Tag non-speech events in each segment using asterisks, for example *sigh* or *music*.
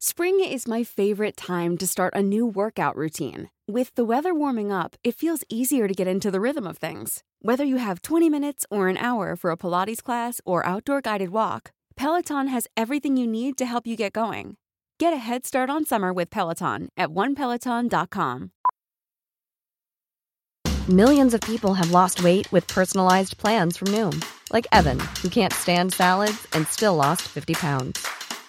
Spring is my favorite time to start a new workout routine. With the weather warming up, it feels easier to get into the rhythm of things. Whether you have 20 minutes or an hour for a Pilates class or outdoor guided walk, Peloton has everything you need to help you get going. Get a head start on summer with Peloton at onepeloton.com. Millions of people have lost weight with personalized plans from Noom, like Evan, who can't stand salads and still lost 50 pounds.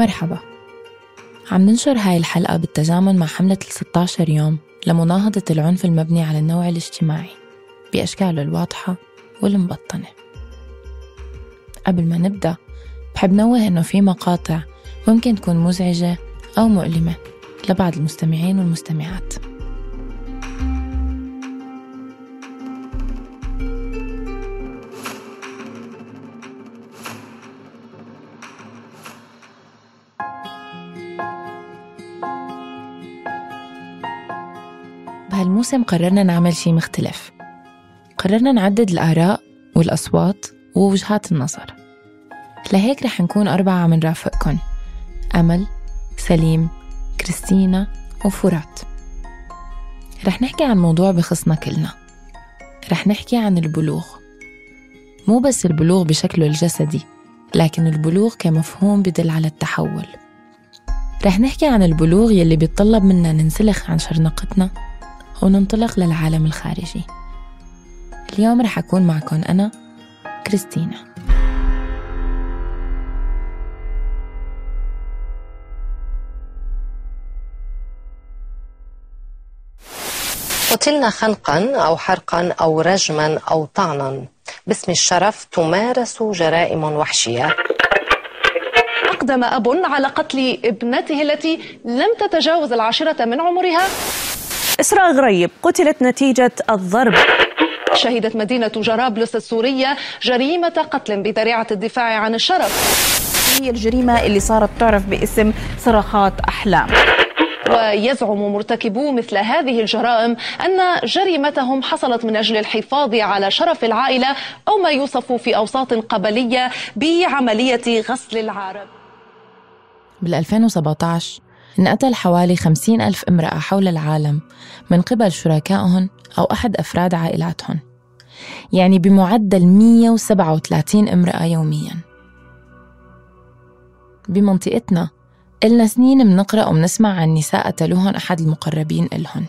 مرحبا. عم ننشر هاي الحلقة بالتزامن مع حملة ال 16 يوم لمناهضة العنف المبني على النوع الاجتماعي بأشكاله الواضحة والمبطنة. قبل ما نبدأ بحب نوه إنه في مقاطع ممكن تكون مزعجة أو مؤلمة لبعض المستمعين والمستمعات. بهالموسم قررنا نعمل شي مختلف. قررنا نعدد الآراء والأصوات ووجهات النظر. لهيك رح نكون أربعة عم نرافقكن أمل سليم كريستينا وفرات. رح نحكي عن موضوع بخصنا كلنا. رح نحكي عن البلوغ. مو بس البلوغ بشكله الجسدي لكن البلوغ كمفهوم بدل على التحول. رح نحكي عن البلوغ يلي بيتطلب منا ننسلخ عن شرنقتنا وننطلق للعالم الخارجي. اليوم رح أكون معكم أنا كريستينا. قتلنا خنقا أو حرقا أو رجما أو طعنا. باسم الشرف تمارس جرائم وحشية. أقدم أب على قتل ابنته التي لم تتجاوز العاشرة من عمرها. إسراء غريب. قتلت نتيجة الضرب. شهدت مدينة جرابلس السورية جريمة قتل بذريعة الدفاع عن الشرف. هي الجريمة اللي صارت تعرف باسم صرخات أحلام. ويزعم مرتكبو مثل هذه الجرائم أن جريمتهم حصلت من أجل الحفاظ على شرف العائلة أو ما يوصف في أوساط قبلية بعملية غسل العارض. بال 2017 انقتل حوالي 50 ألف امرأة حول العالم من قبل شركائهم أو أحد أفراد عائلاتهم يعني بمعدل 137 امرأة يومياً. بمنطقتنا إلنا سنين منقرأ ومنسمع عن نساء قتلوهن أحد المقربين إلهن.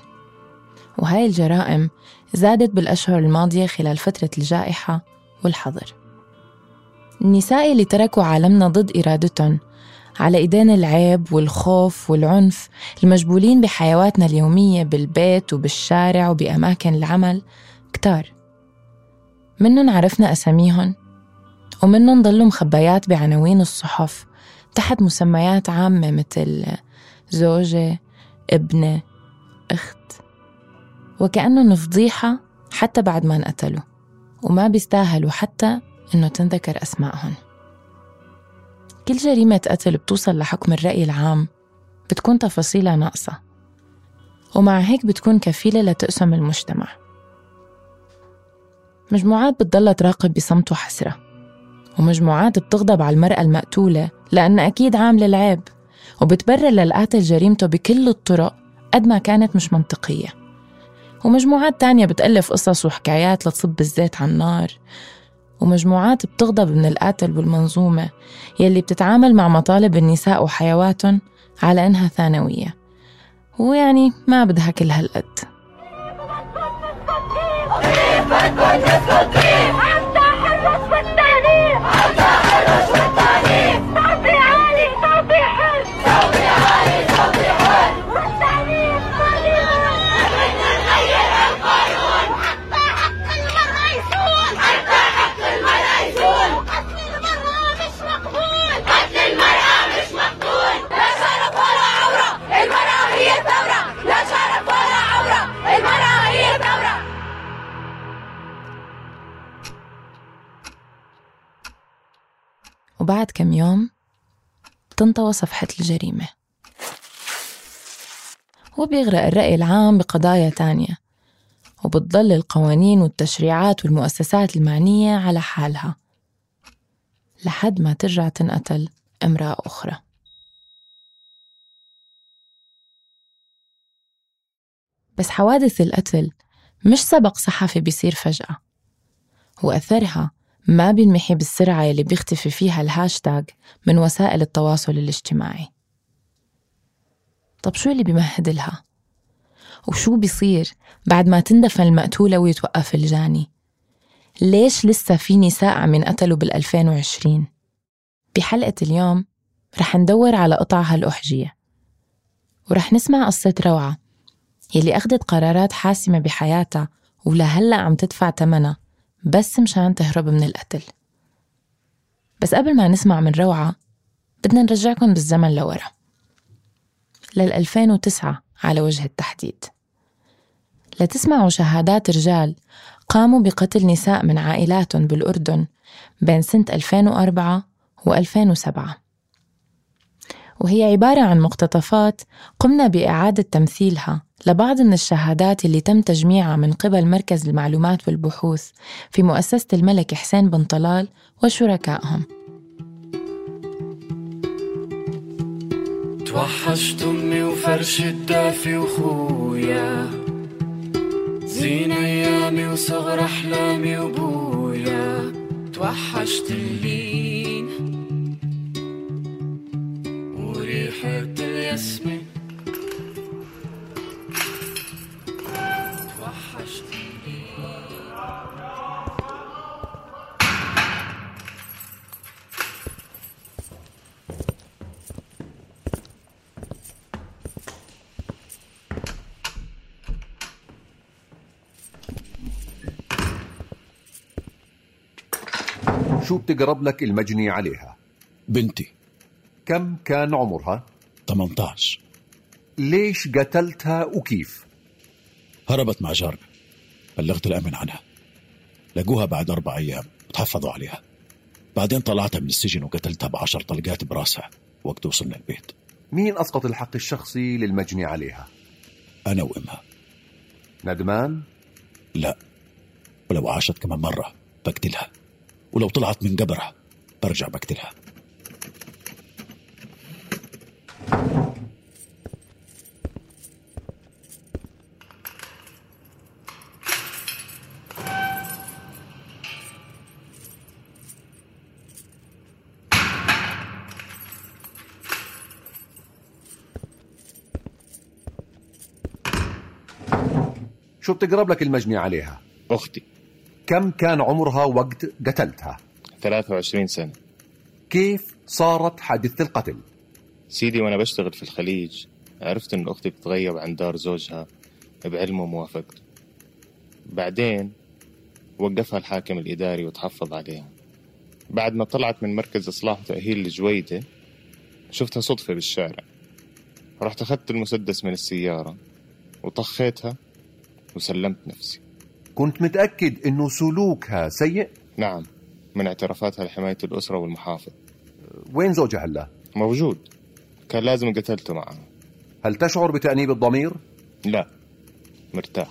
وهاي الجرائم زادت بالأشهر الماضية خلال فترة الجائحة والحظر. النساء اللي تركوا عالمنا ضد إرادتهم على إيدين العيب والخوف والعنف المجبولين بحيواتنا اليومية بالبيت وبالشارع وبأماكن العمل. كتار. منن عرفنا أساميهن ومنن ضلوا مخبيات بعناوين الصحف تحت مسميات عامة مثل زوجة ابنة أخت. وكأنهم فضيحة حتى بعد ما انقتلوا وما بيستاهلوا حتى إنه تنذكر أسمائهم كل جريمة قتل بتوصل لحكم الرأي العام بتكون تفاصيلها ناقصة. ومع هيك بتكون كفيلة لتقسم المجتمع. مجموعات بتضل تراقب بصمت وحسرة ومجموعات بتغضب على المرأة المقتولة لأن أكيد عاملة العيب وبتبرر للقاتل جريمته بكل الطرق قد ما كانت مش منطقية. ومجموعات تانية بتألف قصص وحكايات لتصب الزيت على النار ومجموعات بتغضب من القاتل والمنظومة يلي بتتعامل مع مطالب النساء وحيواتهم على إنها ثانوية. ويعني ما بدها كل هالقد. وبعد كم يوم بتنطوى صفحة الجريمة. وبيغرق الرأي العام بقضايا تانية وبتضل القوانين والتشريعات والمؤسسات المعنية على حالها لحد ما ترجع تنقتل امرأة أخرى. بس حوادث القتل مش سبق صحفي بيصير فجأة وأثرها ما بينمحي بالسرعة اللي بيختفي فيها الهاشتاج من وسائل التواصل الاجتماعي طب شو اللي بيمهد لها؟ وشو بيصير بعد ما تندفن المقتولة ويتوقف الجاني؟ ليش لسه في نساء عم ينقتلوا بال 2020؟ بحلقة اليوم رح ندور على قطع هالأحجية ورح نسمع قصة روعة يلي أخدت قرارات حاسمة بحياتها ولهلأ عم تدفع تمنها بس مشان تهرب من القتل. بس قبل ما نسمع من روعة بدنا نرجعكم بالزمن لورا. لل 2009 على وجه التحديد. لتسمعوا شهادات رجال قاموا بقتل نساء من عائلاتهم بالأردن بين سنة 2004 و 2007 وهي عبارة عن مقتطفات قمنا بإعادة تمثيلها لبعض من الشهادات اللي تم تجميعها من قبل مركز المعلومات والبحوث في مؤسسة الملك حسين بن طلال وشركائهم. توحشت امي وفرش الدافي وخويا زين أيامي وصغر أحلامي وبويا. توحشت اللين شو بتقرب لك المجني عليها. بنتي. كم كان عمرها؟ 18 ليش قتلتها وكيف؟ هربت مع جارنا. بلغت الأمن عنها. لقوها بعد أربع أيام. وتحفظوا عليها. بعدين طلعتها من السجن وقتلتها بعشر طلقات براسها. وقت وصلنا البيت. مين أسقط الحق الشخصي للمجني عليها؟ أنا وأمها. ندمان؟ لا. ولو عاشت كمان مرة بقتلها. ولو طلعت من قبرها برجع بقتلها. شو بتقرب لك المجني عليها؟ أختي. كم كان عمرها وقت قتلتها؟ 23 سنة. كيف صارت حادثة القتل؟ سيدي وأنا بشتغل في الخليج عرفت إن أختي بتغيب عن دار زوجها بعلمه وموافقته. بعدين وقفها الحاكم الإداري وتحفظ عليها. بعد ما طلعت من مركز إصلاح وتأهيل الجويدة شفتها صدفة بالشارع. رحت أخذت المسدس من السيارة وطخيتها وسلمت نفسي. كنت متأكد إنه سلوكها سيء. نعم من اعترافاتها لحماية الأسرة والمحافظ. وين زوجها هلا؟ موجود. كان لازم قتلته معه. هل تشعر بتأنيب الضمير؟ لا مرتاح.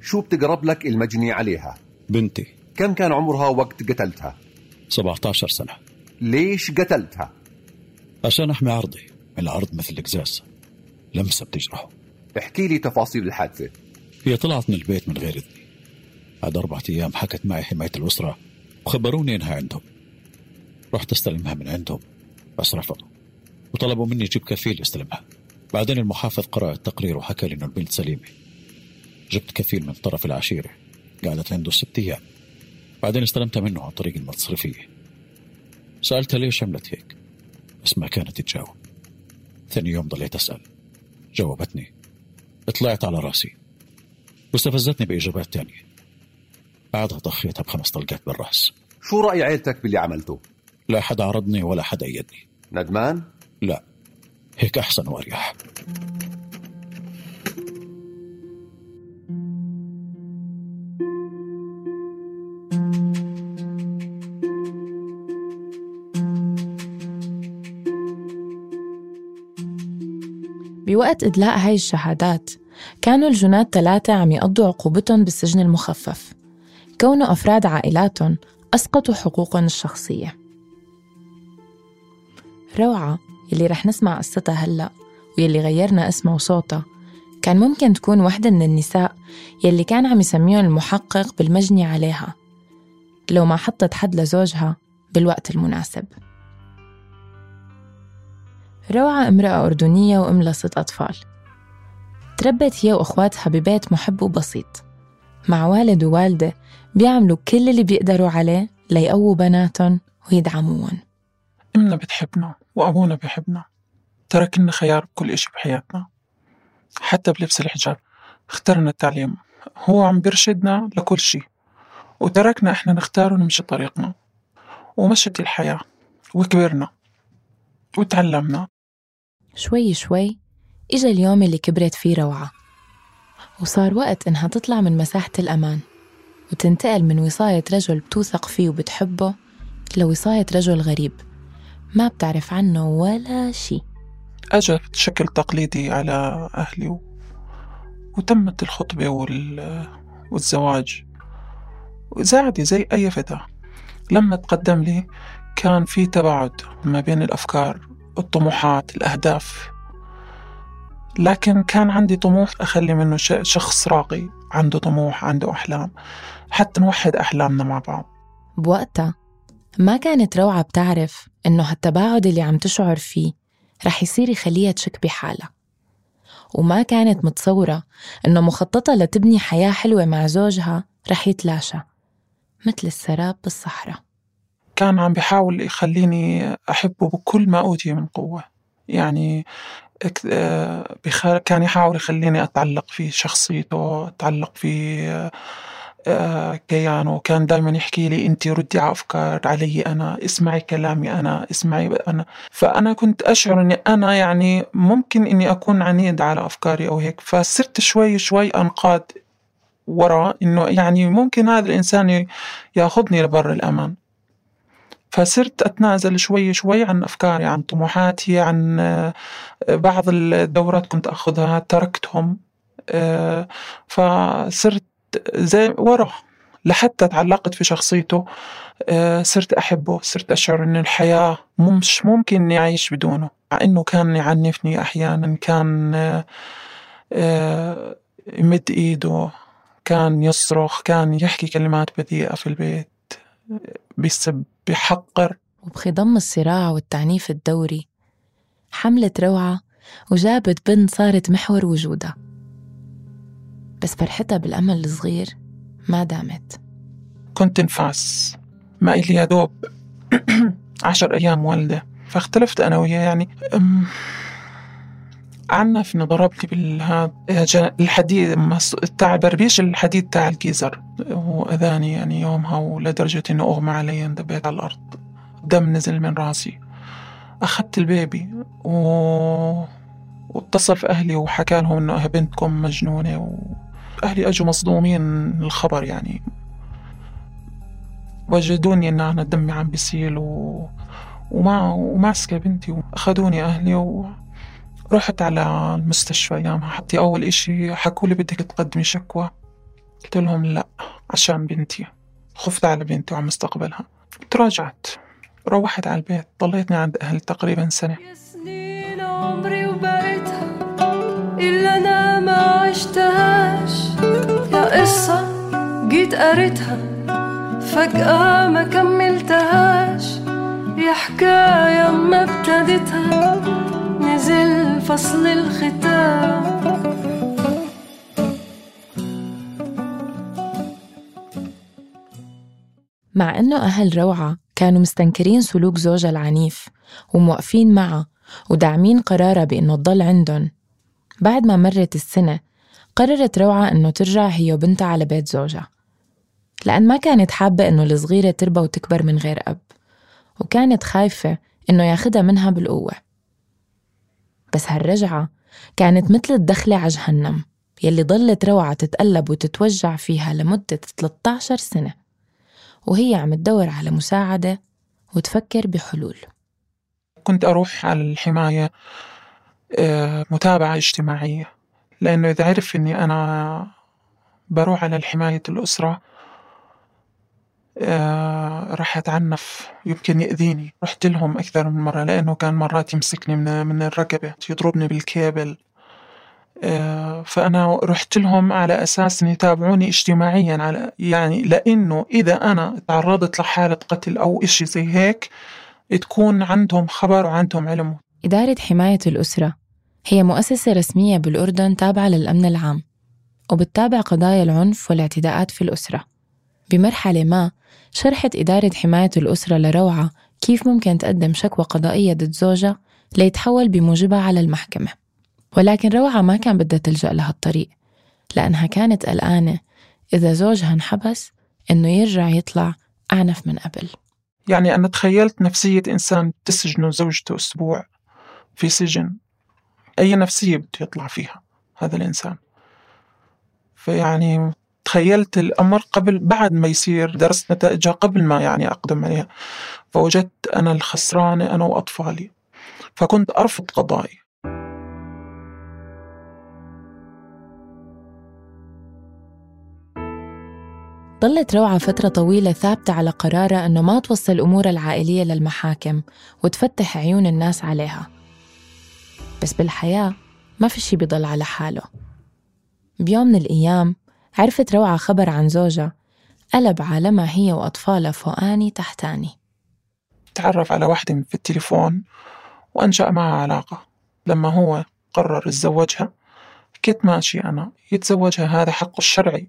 شو بتقرب لك المجني عليها؟ بنتي. كم كان عمرها وقت قتلتها؟ 17 سنة. ليش قتلتها؟ عشان أحمي عرضي. العرض مثل القزاز لمسة بتجرحه. احكي لي تفاصيل الحادثة. هي طلعت من البيت من غير إذني. بعد أربعة أيام حكت معي حماية الأسرة وخبروني إنها عندهم. رحت أستلمها من عندهم. بس رفضوا. وطلبوا مني أجيب كفيل يستلمها بعدين المحافظ قرأ التقرير وحكى لي إنه البنت سليمة. جبت كفيل من طرف العشيرة. قعدت عنده ست أيام. بعدين استلمتها منه عن طريق المصرفية سألتها ليش عملت هيك؟ بس ما كانت تجاوب. ثاني يوم ضليت أسأل. جاوبتني. طلعت على رأسي. واستفزتني بإجابات تانية. بعدها طخيتها بخمس طلقات بالرأس. شو رأي عيلتك باللي عملته؟ لا حد عرضني ولا حد أيدني ندمان؟ لا. هيك أحسن وأريح. بوقت إدلاء هاي الشهادات كانوا الجنات ثلاثة عم يقضوا عقوبتهم بالسجن المخفف. كونوا أفراد عائلاتهم أسقطوا حقوقهم الشخصية. روعة يلي رح نسمع قصتها هلأ ويلي غيرنا اسمها وصوتها كان ممكن تكون وحدة من النساء يلي كان عم يسميهم المحقق بالمجني عليها. لو ما حطت حد لزوجها بالوقت المناسب. روعة امرأة أردنية وأم لست أطفال. تربت هي وأخواتها ببيت محب وبسيط. مع والد ووالدة بيعملوا كل اللي بيقدروا عليه ليقووا بناتهم ويدعموهم. أمنا بتحبنا وأبونا بيحبنا. ترك لنا خيار بكل إشي بحياتنا. حتى بلبس الحجاب. اخترنا التعليم. هو عم بيرشدنا لكل شي. وتركنا إحنا نختار ونمشي طريقنا. ومشت الحياة. وكبرنا. وتعلمنا. شوي شوي إجا اليوم اللي كبرت فيه روعة. وصار وقت إنها تطلع من مساحة الأمان وتنتقل من وصاية رجل بتوثق فيه وبتحبه لوصاية رجل غريب ما بتعرف عنه ولا شي. أجا بشكل تقليدي على أهلي و... وتمت الخطبة وال... والزواج. وزادي زي أي فتاة لما تقدم لي كان في تباعد ما بين الأفكار الطموحات الأهداف. لكن كان عندي طموح أخلي منه شخص راقي عنده طموح عنده أحلام. حتى نوحد أحلامنا مع بعض. بوقتها ما كانت روعة بتعرف إنه هالتباعد اللي عم تشعر فيه رح يصير يخليها تشك بحالها. وما كانت متصورة إنه مخططها لتبني حياة حلوة مع زوجها رح يتلاشى مثل السراب بالصحراء. كان عم بيحاول يخليني أحبه بكل ما أوتي من قوة. يعني كان يحاول يخليني أتعلق في شخصيته أتعلق في كيانه. كان دائما يحكي لي أنت ردي على أفكار علي أنا اسمعي كلامي أنا اسمعي أنا. فأنا كنت أشعر إني أنا يعني ممكن إني أكون عنيد على أفكاري أو هيك. فصرت شوي شوي أنقاد ورا إنه يعني ممكن هذا الإنسان يأخذني لبر الأمان. فصرت أتنازل شوي شوي عن أفكاري عن طموحاتي عن بعض الدورات كنت أخذها تركتهم فصرت زي ورا لحتى تعلقت في شخصيته صرت أحبه صرت أشعر أن الحياة مش ممكن إني أعيش بدونه مع أنه كان يعنفني أحيانا كان يمد إيده كان يصرخ كان يحكي كلمات بذيئة في البيت. بيحقر. وبخضم الصراع والتعنيف الدوري. حملت روعة وجابت بنت صارت محور وجودها. بس فرحتها بالأمل الصغير ما دامت. كنت نفاس ما إلي يا دوب *clears throat* عشر أيام والدة. فاختلفت أنا وياه يعني عنفني ضربني بالهذا الحديد تاع بربيش الحديد تاع ال geyser. وأذاني يعني يومها ولدرجة إنه أغمى علي اندبيت على الأرض. دم نزل من راسي. أخذت ال baby و... واتصل في أهلي وحكى لهم إنه بنتكم مجنونة وأهلي أجوا مصدومين الخبر يعني. وجدوني إن أنا دمي عم بيسيل و... وما وماسكة بنتي وأخذوني أهلي و... رحت على المستشفى أيامها حتى أول إشي حكوا لي بدك تقدمي شكوى. قلت لهم لا عشان بنتي. خفت على بنتي وعلى مستقبلها. تراجعت. روحت على البيت. ضليتني عند أهلي تقريبا سنة. سنين عمري وبقيتها إلا أنا ما عشتهاش. يا قصة جيت قريتها فجأة ما كملتهاش. يا حكاية ما ابتديتها نزل فصل الختام. مع إنه أهل روعة كانوا مستنكرين سلوك زوجها العنيف وموقفين معها وداعمين قرارها بإنه تضل عندهم. بعد ما مرت السنة قررت روعة إنه ترجع هي وبنتها على بيت زوجها لأن ما كانت حابة إنه الصغيرة تربى وتكبر من غير أب وكانت خايفة إنه ياخدها منها بالقوة. بس هالرجعة كانت مثل الدخلة على جهنم يلي ضلت روعة تتقلب وتتوجع فيها لمدة 13 سنة. وهي عم تدور على مساعدة وتفكر بحلول. كنت أروح على الحماية آه، متابعة اجتماعية لأنه إذا عرف إني أنا بروح على حماية الأسرة آه، راح أتعنف يمكن يأذيني. رحت لهم أكثر من مرة لأنه كان مرات يمسكني من من الرقبة يضربني بالكيبل آه، فأنا رحت لهم على أساس إن يتابعوني اجتماعيا على يعني لأنه إذا أنا تعرضت لحالة قتل أو إشي زي هيك تكون عندهم خبر وعندهم علم. إدارة حماية الأسرة هي مؤسسة رسمية بالأردن تابعة للأمن العام وبتتابع قضايا العنف والاعتداءات في الأسرة. بمرحلة ما شرحت إدارة حماية الأسرة لروعة كيف ممكن تقدم شكوى قضائية ضد زوجها ليتحول بموجبها على المحكمة. ولكن روعة ما كان بدها تلجأ لهالطريق لأنها كانت قلقانة إذا زوجها انحبس إنه يرجع يطلع أعنف من قبل. يعني أنا تخيلت نفسية إنسان تسجنه زوجته أسبوع في سجن. أي نفسية بده يطلع فيها هذا الإنسان؟ فيعني تخيلت الأمر قبل بعد ما يصير درست نتائجها قبل ما يعني أقدم عليها. فوجدت أنا الخسرانة أنا وأطفالي. فكنت أرفض قضائي ضلت روعة فترة طويلة ثابتة على قرارها أنه ما توصل أمورها العائلية للمحاكم وتفتح عيون الناس عليها. بس بالحياة ما في شي بيضل على حاله. بيوم من الأيام عرفت روعة خبر عن زوجها. قلب عالمها هي وأطفالها فوقاني تحتاني. تعرف على واحدة في التليفون وأنشأ معها علاقة. لما هو قرر يتزوجها كنت ماشي أنا. يتزوجها هذا حقه الشرعي.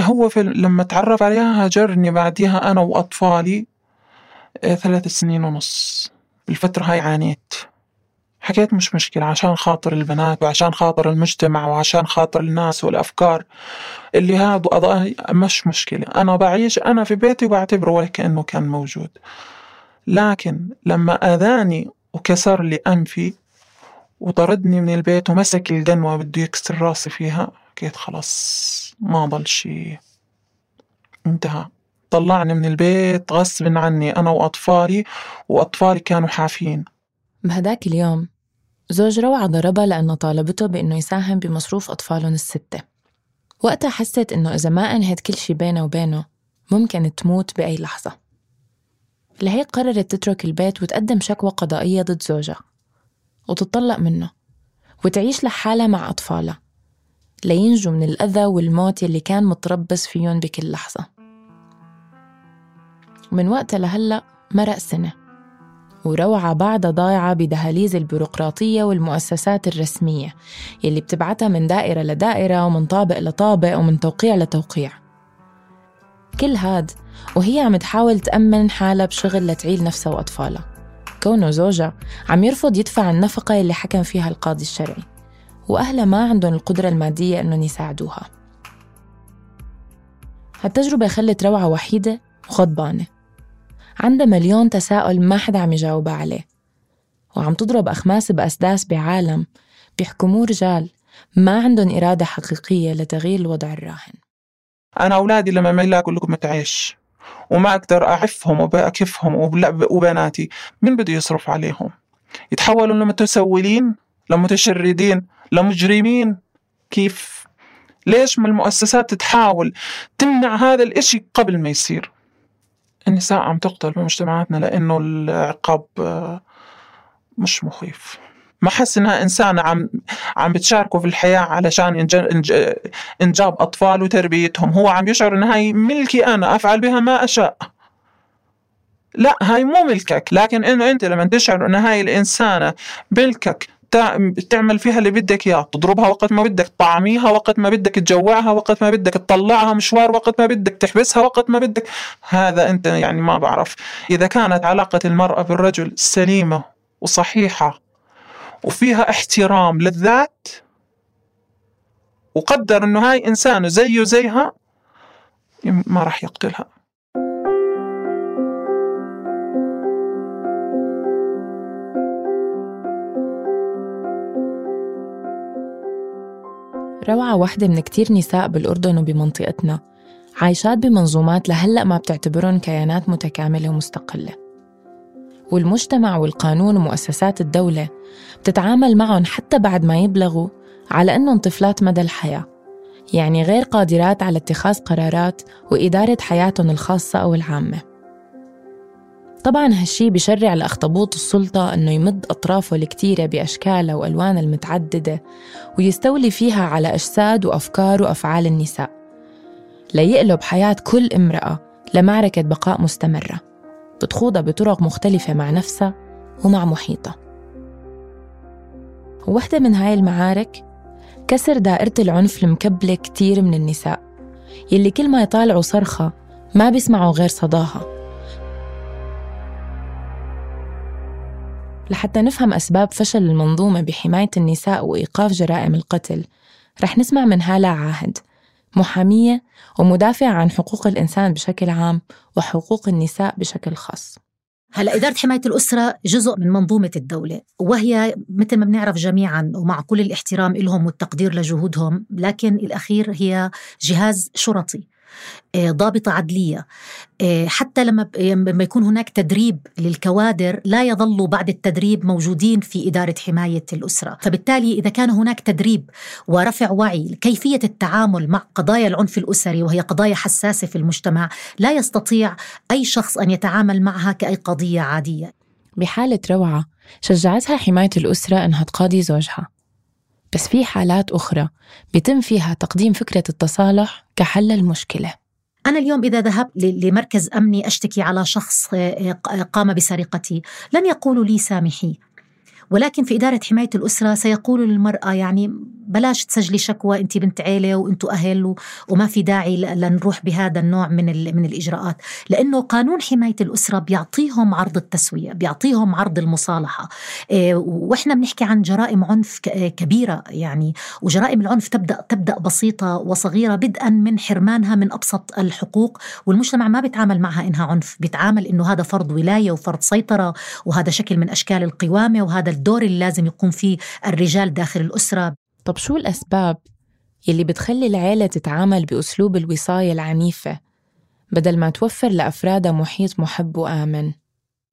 هو في لما تعرف عليها هاجرني بعديها أنا وأطفالي آه، ثلاث سنين ونص. الفترة هاي عانيت. حكيت مش مشكلة عشان خاطر البنات وعشان خاطر المجتمع وعشان خاطر الناس والأفكار اللي هذا مش مشكلة. أنا بعيش أنا في بيتي وبعتبره ولا كأنه كان موجود. لكن لما أذاني وكسر لي أنفي وطردني من البيت ومسك القنوة بده يكسر راسي فيها حكيت خلاص ما ضل شي. انتهى. طلعني من البيت غصب عني أنا وأطفالي وأطفالي كانوا حافين بهداك اليوم زوج روعة ضربها لأنه طالبته بإنه يساهم بمصروف أطفالهم الستة. وقتها حست إنه إذا ما أنهت كل شي بينه وبينه ممكن تموت بأي لحظة. لهيك قررت تترك البيت وتقدم شكوى قضائية ضد زوجها. وتطلق منه. وتعيش لحالها مع أطفالها. لينجوا من الأذى والموت اللي كان متربص فيهم بكل لحظة. ومن وقتها لهلأ مرق سنة. وروعة بعدها ضايعة بدهاليز البيروقراطية والمؤسسات الرسمية يلي بتبعتها من دائرة لدائرة ومن طابق لطابق ومن توقيع لتوقيع. كل هاد وهي عم تحاول تأمن حالها بشغل لتعيل نفسها وأطفالها. كونه زوجها عم يرفض يدفع النفقة اللي حكم فيها القاضي الشرعي وأهلها ما عندهم القدرة المادية إنهم يساعدوها. هالتجربة خلت روعة وحيدة وغضبانة عندها مليون تساؤل ما حدا عم يجاوبها عليه. وعم تضرب أخماس بأسداس بعالم بيحكموه رجال ما عندهم إرادة حقيقية لتغيير الوضع الراهن. أنا أولادي لما ما يلاقوا لقمة عيش وما أقدر أعفهم وبأكفهم وبناتي مين بده يصرف عليهم؟ يتحولوا لمتسولين لمتشردين لمجرمين. كيف؟ ليش ما المؤسسات تحاول تمنع هذا الإشي قبل ما يصير؟ النساء عم تقتل بمجتمعاتنا لأنه العقاب آه، مش مخيف. ما حس إنها إنسانة عم عم بتشاركه في الحياة علشان إنجاب أطفال وتربيتهم. هو عم يشعر إن هاي ملكي أنا أفعل بها ما أشاء. لا هاي مو ملكك. لكن إنه أنت لما تشعر إن هاي الإنسانة ملكك تعمل فيها اللي بدك إياه. تضربها وقت ما بدك تطعميها وقت ما بدك تجوعها وقت ما بدك تطلعها مشوار وقت ما بدك تحبسها وقت ما بدك. هذا أنت يعني ما بعرف. إذا كانت علاقة المرأة بالرجل سليمة وصحيحة وفيها احترام للذات وقدر إنه هاي إنسانه زيه زيها ما راح يقتلها. روعة واحدة من كتير نساء بالأردن وبمنطقتنا عايشات بمنظومات لهلأ ما بتعتبرهم كيانات متكاملة ومستقلة. والمجتمع والقانون ومؤسسات الدولة بتتعامل معهم حتى بعد ما يبلغوا على أنهم طفلات مدى الحياة يعني غير قادرات على اتخاذ قرارات وإدارة حياتهم الخاصة أو العامة. طبعا هالشي بشرع لأخطبوط السلطة أنه يمد أطرافه الكتيرة بأشكالها وألوانها المتعددة ويستولي فيها على أجساد وأفكار وأفعال النساء. ليقلب حياة كل امرأة لمعركة بقاء مستمرة بتخوضها بطرق مختلفة مع نفسها ومع محيطها. وواحدة من هاي المعارك كسر دائرة العنف المكبلة كتير من النساء يلي كل ما يطالعوا صرخة ما بيسمعوا غير صداها. لحتى نفهم أسباب فشل المنظومة بحماية النساء وإيقاف جرائم القتل. رح نسمع من هالة عاهد. محامية ومدافعة عن حقوق الإنسان بشكل عام وحقوق النساء بشكل خاص. هلا إدارة حماية الأسرة جزء من منظومة الدولة وهي مثل ما بنعرف جميعا ومع كل الاحترام لهم والتقدير لجهودهم لكن الأخير هي جهاز شرطي. ضابطة عدلية. آه، حتى لما لما يكون هناك تدريب للكوادر لا يظلوا بعد التدريب موجودين في إدارة حماية الأسرة. فبالتالي إذا كان هناك تدريب ورفع وعي كيفية التعامل مع قضايا العنف الأسري وهي قضايا حساسة في المجتمع لا يستطيع أي شخص أن يتعامل معها كأي قضية عادية. بحالة روعة شجعتها حماية الأسرة أنها تقاضي زوجها. بس في حالات أخرى بيتم فيها تقديم فكرة التصالح كحل المشكلة. أنا اليوم إذا ذهبت لمركز أمني أشتكي على شخص آه، آه، قام بسرقتي. لن يقولوا لي سامحي. ولكن في إدارة حماية الأسرة سيقول للمرأة يعني بلاش تسجلي شكوى أنت بنت عيلة وأنتوا أهل وما في داعي لنروح بهذا النوع من, من الإجراءات. لأنه قانون حماية الأسرة بيعطيهم عرض التسوية بيعطيهم عرض المصالحة. إيه، وإحنا بنحكي عن جرائم عنف كبيرة يعني وجرائم العنف تبدأ تبدأ بسيطة وصغيرة بدءا من حرمانها من أبسط الحقوق والمجتمع ما بيتعامل معها إنها عنف. بيتعامل إنه هذا فرض ولاية وفرض سيطرة وهذا شكل من أشكال القوامة وهذا الدور اللي لازم يقوم فيه الرجال داخل الأسرة. طب شو الأسباب يلي بتخلي العيلة تتعامل بأسلوب الوصاية العنيفة بدل ما توفر لأفرادها محيط محب وآمن؟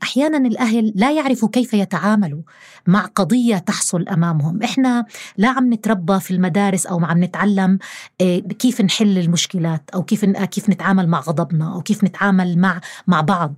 أحيانا الأهل لا يعرفوا كيف يتعاملوا مع قضية تحصل أمامهم، إحنا لا عم نتربى في المدارس أو عم نتعلم آه، كيف نحل المشكلات أو كيف كيف نتعامل مع غضبنا أو كيف نتعامل مع مع بعض،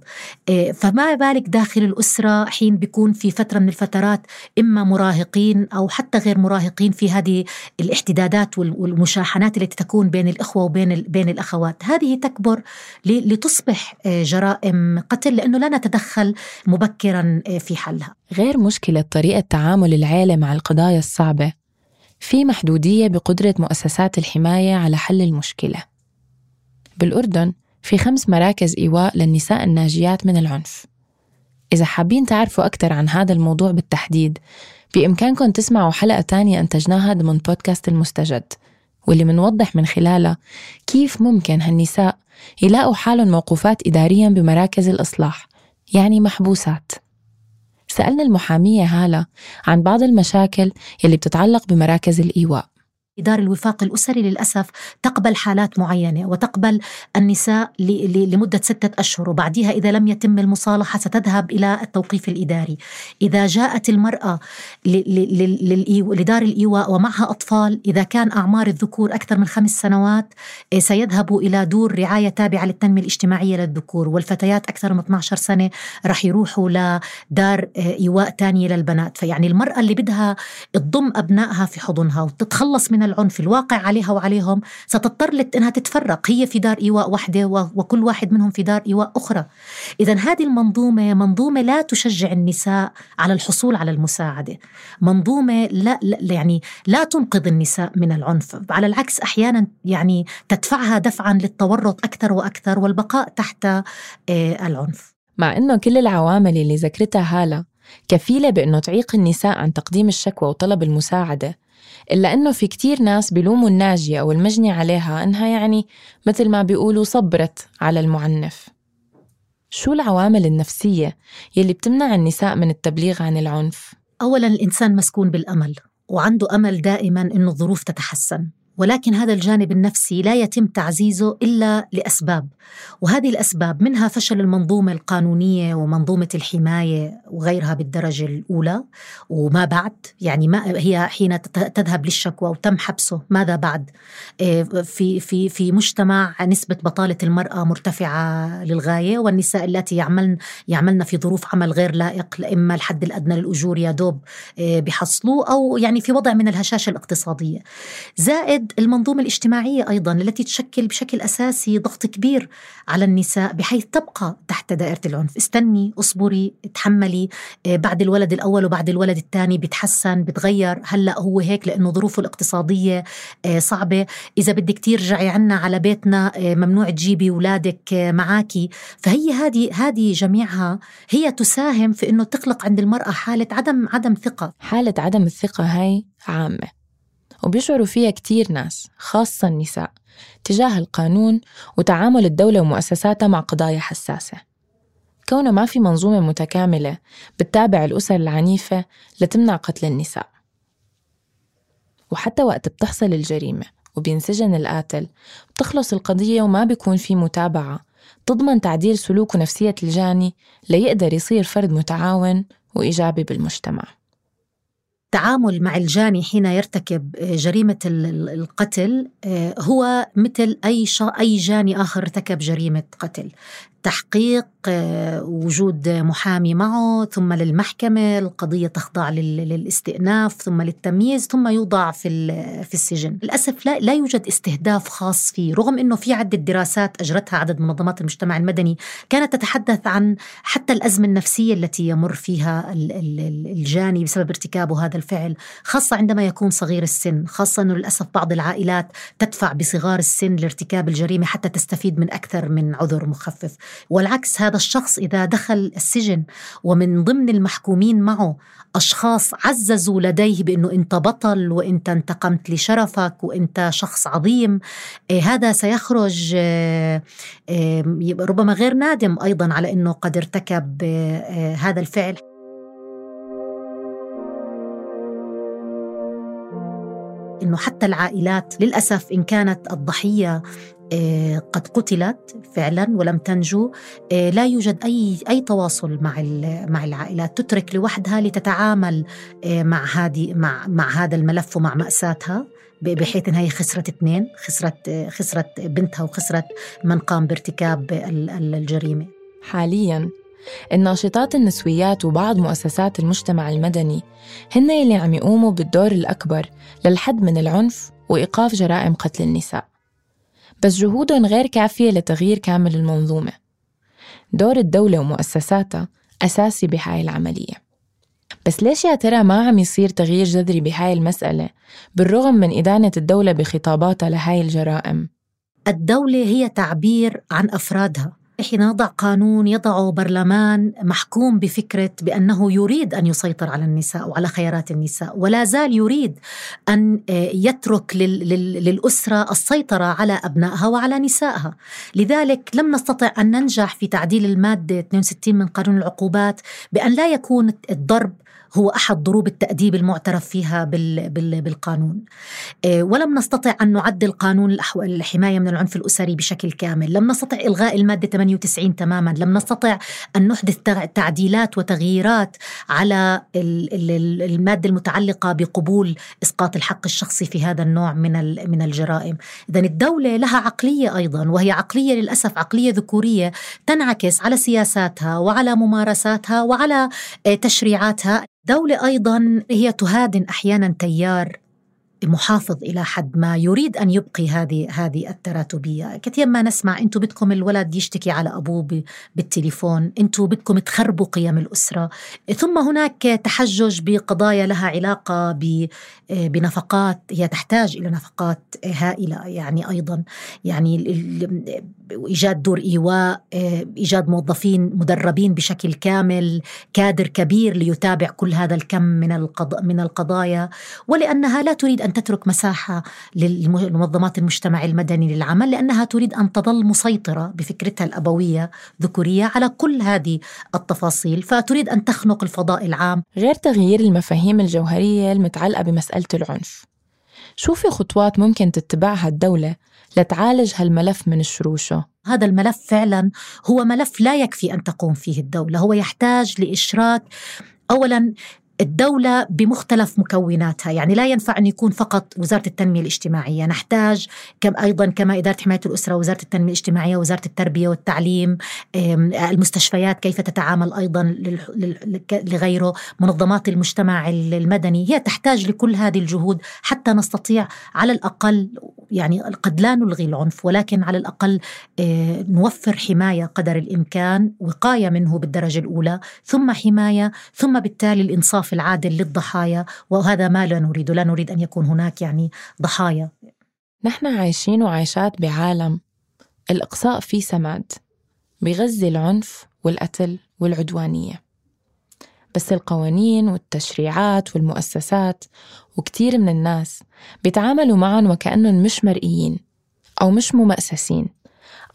آه، فما بالك داخل الأسرة حين بيكون في فترة من الفترات إما مراهقين أو حتى غير مراهقين في هذه الاحتدادات والمشاحنات التي تكون بين الأخوة وبين بين الأخوات، هذه تكبر لتصبح آه، جرائم قتل لأنه لا نتدخل مبكرا آه، في حلها. غير مشكلة طريقة تعامل العيلة مع القضايا الصعبة في محدودية بقدرة مؤسسات الحماية على حل المشكلة. بالأردن في خمس مراكز إيواء للنساء الناجيات من العنف. إذا حابين تعرفوا أكثر عن هذا الموضوع بالتحديد بإمكانكم تسمعوا حلقة تانية أنتجناها ضمن بودكاست المستجد واللي منوضح من خلالها كيف ممكن هالنساء يلاقوا حالهم موقوفات إداريا بمراكز الإصلاح. يعني محبوسات. سألنا المحامية هالة عن بعض المشاكل يلي بتتعلق بمراكز الإيواء. دار الوفاق الأسري للأسف تقبل حالات معينة وتقبل النساء لمدة ستة أشهر وبعدها إذا لم يتم المصالحة ستذهب إلى التوقيف الإداري. إذا جاءت المرأة لدار الإيواء ومعها أطفال إذا كان أعمار الذكور أكثر من خمس سنوات إيه، سيذهبوا إلى دور رعاية تابعة للتنمية الاجتماعية للذكور. والفتيات أكثر من 12 سنة رح يروحوا لدار إيه، إيواء تانية للبنات. فيعني المرأة اللي بدها تضم أبنائها في حضنها وتتخلص من العنف الواقع عليها وعليهم ستضطر إنها تتفرق. هي في دار إيواء وحده وكل واحد منهم في دار إيواء أخرى. اذا هذه المنظومة منظومة لا تشجع النساء على الحصول على المساعدة. منظومة لا, لا يعني لا تنقذ النساء من العنف. على العكس أحيانا يعني تدفعها دفعا للتورط أكثر وأكثر والبقاء تحت آه، العنف. مع إنه كل العوامل اللي ذكرتها هالة كفيلة بأنه تعيق النساء عن تقديم الشكوى وطلب المساعدة إلا أنه في كتير ناس بيلوموا الناجية أو المجني عليها أنها يعني مثل ما بيقولوا صبرت على المعنف شو العوامل النفسية يلي بتمنع النساء من التبليغ عن العنف؟ أولا الإنسان مسكون بالأمل وعنده أمل دائما أنه الظروف تتحسن ولكن هذا الجانب النفسي لا يتم تعزيزه إلا لأسباب وهذه الأسباب منها فشل المنظومة القانونية ومنظومة الحماية وغيرها بالدرجة الأولى وما بعد يعني ما هي حين تذهب للشكوى وتم حبسه ماذا بعد؟ آه، في في في مجتمع نسبة بطالة المرأة مرتفعة للغاية والنساء التي يعملن يعملن في ظروف عمل غير لائق إما الحد الأدنى للأجور يا دوب آه، بحصلوه أو يعني في وضع من الهشاشة الاقتصادية. زائد المنظومة الاجتماعية أيضا التي تشكل بشكل أساسي ضغط كبير على النساء بحيث تبقى تحت دائرة العنف. استني اصبري تحملي آه، بعد الولد الأول وبعد الولد الثاني بتحسن بتغير. هلأ هو هيك لأنه ظروفه الاقتصادية آه، صعبة. إذا بدك ترجعي عنا على بيتنا آه، ممنوع تجيبي اولادك معاكي. فهي هذه هذه جميعها هي تساهم في إنه تخلق عند المرأة حالة عدم عدم ثقة. حالة عدم الثقة هاي عامة. وبيشعروا فيها كتير ناس خاصة النساء تجاه القانون وتعامل الدولة ومؤسساتها مع قضايا حساسة. كونه ما في منظومة متكاملة بتتابع الأسر العنيفة لتمنع قتل النساء. وحتى وقت بتحصل الجريمة وبينسجن القاتل بتخلص القضية وما بيكون في متابعة تضمن تعديل سلوك ونفسية الجاني ليقدر يصير فرد متعاون وإيجابي بالمجتمع. التعامل مع الجاني حين يرتكب آه، جريمة القتل آه، هو مثل أي أي جاني آخر ارتكب جريمة قتل. تحقيق آه، وجود محامي معه ثم للمحكمة القضية تخضع للاستئناف ثم للتمييز ثم يوضع في في السجن. للأسف لا, لا يوجد استهداف خاص فيه رغم أنه في عدة دراسات أجرتها عدد منظمات المجتمع المدني كانت تتحدث عن حتى الأزمة النفسية التي يمر فيها الجاني بسبب ارتكابه هذا الفعل خاصة عندما يكون صغير السن خاصة أنه للأسف بعض العائلات تدفع بصغار السن لارتكاب الجريمة حتى تستفيد من أكثر من عذر مخفف. والعكس هذا الشخص إذا دخل السجن ومن ضمن المحكومين معه أشخاص عززوا لديه بأنه أنت بطل وأنت انتقمت لشرفك وأنت شخص عظيم إيه هذا سيخرج إيه ربما غير نادم أيضا على أنه قد ارتكب إيه هذا الفعل. إنه حتى العائلات للأسف إن كانت الضحية قد قتلت فعلا ولم تنجو. آه، لا يوجد أي أي تواصل مع مع العائلات. تترك لوحدها لتتعامل آه، مع هذه مع مع هذا الملف ومع مأساتها بحيث انها هي خسرت اثنين خسرت خسرت بنتها وخسرت من قام بارتكاب الجريمة. حاليا الناشطات النسويات وبعض مؤسسات المجتمع المدني هن اللي عم يقوموا بالدور الأكبر للحد من العنف وإيقاف جرائم قتل النساء. بس جهودهم غير كافية لتغيير كامل المنظومة. دور الدولة ومؤسساتها أساسي بهاي العملية. بس ليش يا ترى ما عم يصير تغيير جذري بهاي المسألة بالرغم من إدانة الدولة بخطاباتها لهاي الجرائم؟ الدولة هي تعبير عن أفرادها. حين نضع قانون يضع برلمان محكوم بفكرة بأنه يريد أن يسيطر على النساء وعلى خيارات النساء ولا زال يريد أن آه، يترك للأسرة السيطرة على أبنائها وعلى نسائها. لذلك لم نستطع أن ننجح في تعديل المادة 62 من قانون العقوبات بأن لا يكون الضرب هو أحد ضروب التأديب المعترف فيها بالقانون. آه، ولم نستطع أن نعدل قانون الحماية من العنف الأسري بشكل كامل. لم نستطع إلغاء المادة 98 تماما. لم نستطع أن نحدث تعديلات وتغييرات على المادة المتعلقة بقبول إسقاط الحق الشخصي في هذا النوع من من الجرائم. اذا الدولة لها عقلية أيضا وهي عقلية للأسف عقلية ذكورية تنعكس على سياساتها وعلى ممارساتها وعلى آه، تشريعاتها. دولة أيضا هي تهادن أحيانا تيار محافظ إلى حد ما يريد أن يبقي هذه هذه التراتبية، كثير ما نسمع أنتم بدكم الولد يشتكي على أبوه بالتليفون، أنتم بدكم تخربوا قيم الأسرة، ثم هناك تحجج بقضايا لها علاقة بنفقات هي تحتاج إلى نفقات هائلة يعني أيضا. يعني ايجاد دور إيواء، إيجاد موظفين مدربين بشكل كامل، كادر كبير ليتابع كل هذا الكم من من القضايا، ولأنها لا تريد أن تترك مساحة لمنظمات المجتمع المدني للعمل لأنها تريد أن تظل مسيطرة بفكرتها الأبوية ذكورية على كل هذه التفاصيل. فتريد أن تخنق الفضاء العام. غير تغيير المفاهيم الجوهرية المتعلقة بمسألة العنف. شو في خطوات ممكن تتبعها الدولة لتعالج هالملف من شروشه؟ هذا الملف فعلا هو ملف لا يكفي أن تقوم فيه الدولة، هو يحتاج لإشراك. اولا الدولة بمختلف مكوناتها. يعني لا ينفع أن يكون فقط وزارة التنمية الاجتماعية. نحتاج كم أيضا كما إدارة حماية الأسرة وزارة التنمية الاجتماعية وزارة التربية والتعليم المستشفيات كيف تتعامل أيضا لغيره منظمات المجتمع المدني. هي تحتاج لكل هذه الجهود حتى نستطيع على الأقل يعني قد لا نلغي العنف ولكن على الأقل آه، نوفر حماية قدر الإمكان وقاية منه بالدرجة الأولى ثم حماية ثم بالتالي الإنصاف العادل للضحايا وهذا ما لا نريد لا نريد أن يكون هناك يعني ضحايا. نحن عايشين وعايشات بعالم الإقصاء فيه سماد بغذي العنف والقتل والعدوانية. بس القوانين والتشريعات والمؤسسات وكتير من الناس بيتعاملوا معهم وكأنهم مش مرئيين أو مش ممأسسين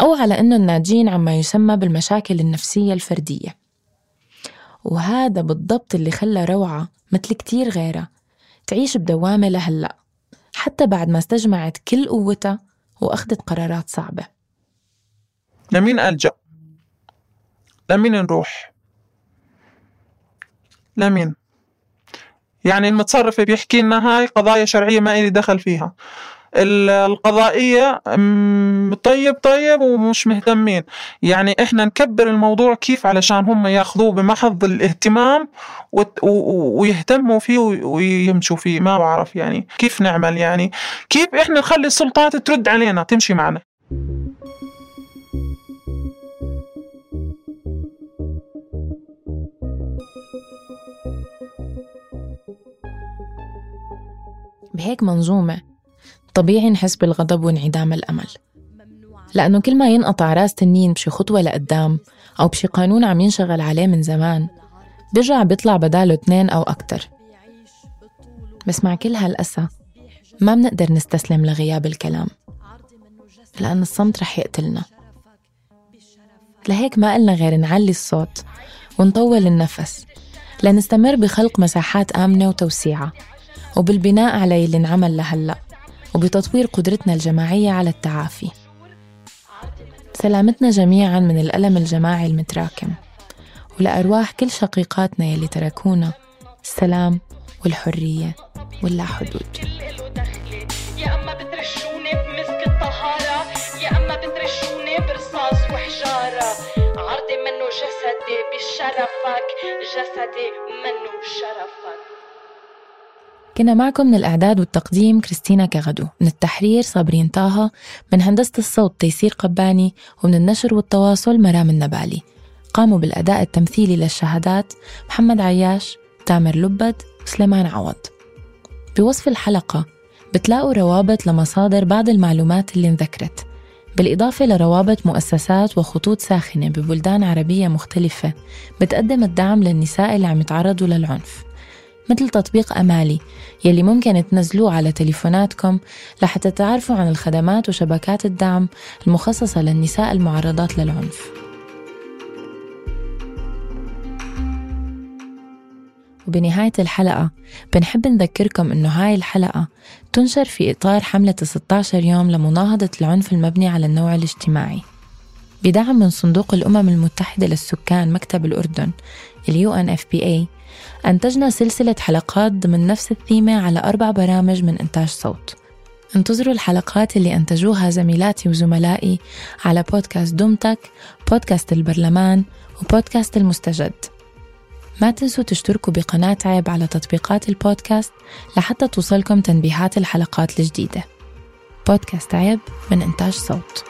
أو على أنهم ناجين عما يسمى بالمشاكل النفسية الفردية وهذا بالضبط اللي خلى روعة مثل كتير غيرها تعيش بدوامة لهلأ حتى بعد ما استجمعت كل قوتها وأخذت قرارات صعبة لمين ألجأ؟ لمين نروح؟ لمين؟ يعني المتصرف بيحكي لنا هاي قضايا شرعية ما إلي دخل فيها. القضائية طيب طيب ومش مهتمين. يعني إحنا نكبر الموضوع كيف علشان هم ياخذوه بمحض الاهتمام ويهتموا فيه ويمشوا فيه. ما بعرف يعني كيف نعمل يعني. كيف إحنا نخلي السلطات ترد علينا؟ تمشي معنا. بهيك منظومة. طبيعي نحس بالغضب وانعدام الأمل. لأنه كل ما ينقطع راس تنين بشي خطوة لقدام أو بشي قانون عم ينشغل عليه من زمان بيرجع بيطلع بداله اثنين أو أكتر. بس مع كل هالأسى ما بنقدر نستسلم لغياب الكلام لأن الصمت رح يقتلنا. لهيك ما قلنا غير نعلي الصوت ونطول النفس لنستمر بخلق مساحات آمنة وتوسيعة. وبالبناء على اللي انعمل لهلأ وبتطوير قدرتنا الجماعية على التعافي. سلامتنا جميعا من الألم الجماعي المتراكم ولأرواح كل شقيقاتنا يلي تركونا السلام والحرية واللا حدود يا أما بترشوني بمسك الطهارة يا أما بترشوني برصاص وحجارة. عرضي منه جسدي بشرفك جسدي منه شرفك. كنا معكم من الإعداد والتقديم كريستينا كغدو من التحرير صابرين طه من هندسة الصوت تيسير قباني ومن النشر والتواصل مرام النبالي. قاموا بالأداء التمثيلي للشهادات محمد عياش تامر لبد وسليمان عوض. بوصف الحلقة بتلاقوا روابط لمصادر بعض المعلومات اللي انذكرت. بالإضافة لروابط مؤسسات وخطوط ساخنة ببلدان عربية مختلفة بتقدم الدعم للنساء اللي عم يتعرضوا للعنف. مثل تطبيق أمالي يلي ممكن تنزلوه على تليفوناتكم لحتى تعرفوا عن الخدمات وشبكات الدعم المخصصة للنساء المعرضات للعنف. وبنهاية الحلقة بنحب نذكركم إنه هاي الحلقة تنشر في إطار حملة 16 يوم لمناهضة العنف المبني على النوع الاجتماعي. بدعم من صندوق الأمم المتحدة للسكان مكتب الأردن ال UNFPA أنتجنا سلسلة حلقات ضمن نفس الثيمة على أربع برامج من إنتاج صوت. انتظروا الحلقات اللي أنتجوها زميلاتي وزملائي على بودكاست دمتك بودكاست البرلمان وبودكاست المستجد. ما تنسوا تشتركوا بقناة عيب على تطبيقات البودكاست لحتى توصلكم تنبيهات الحلقات الجديدة. بودكاست عيب من إنتاج صوت.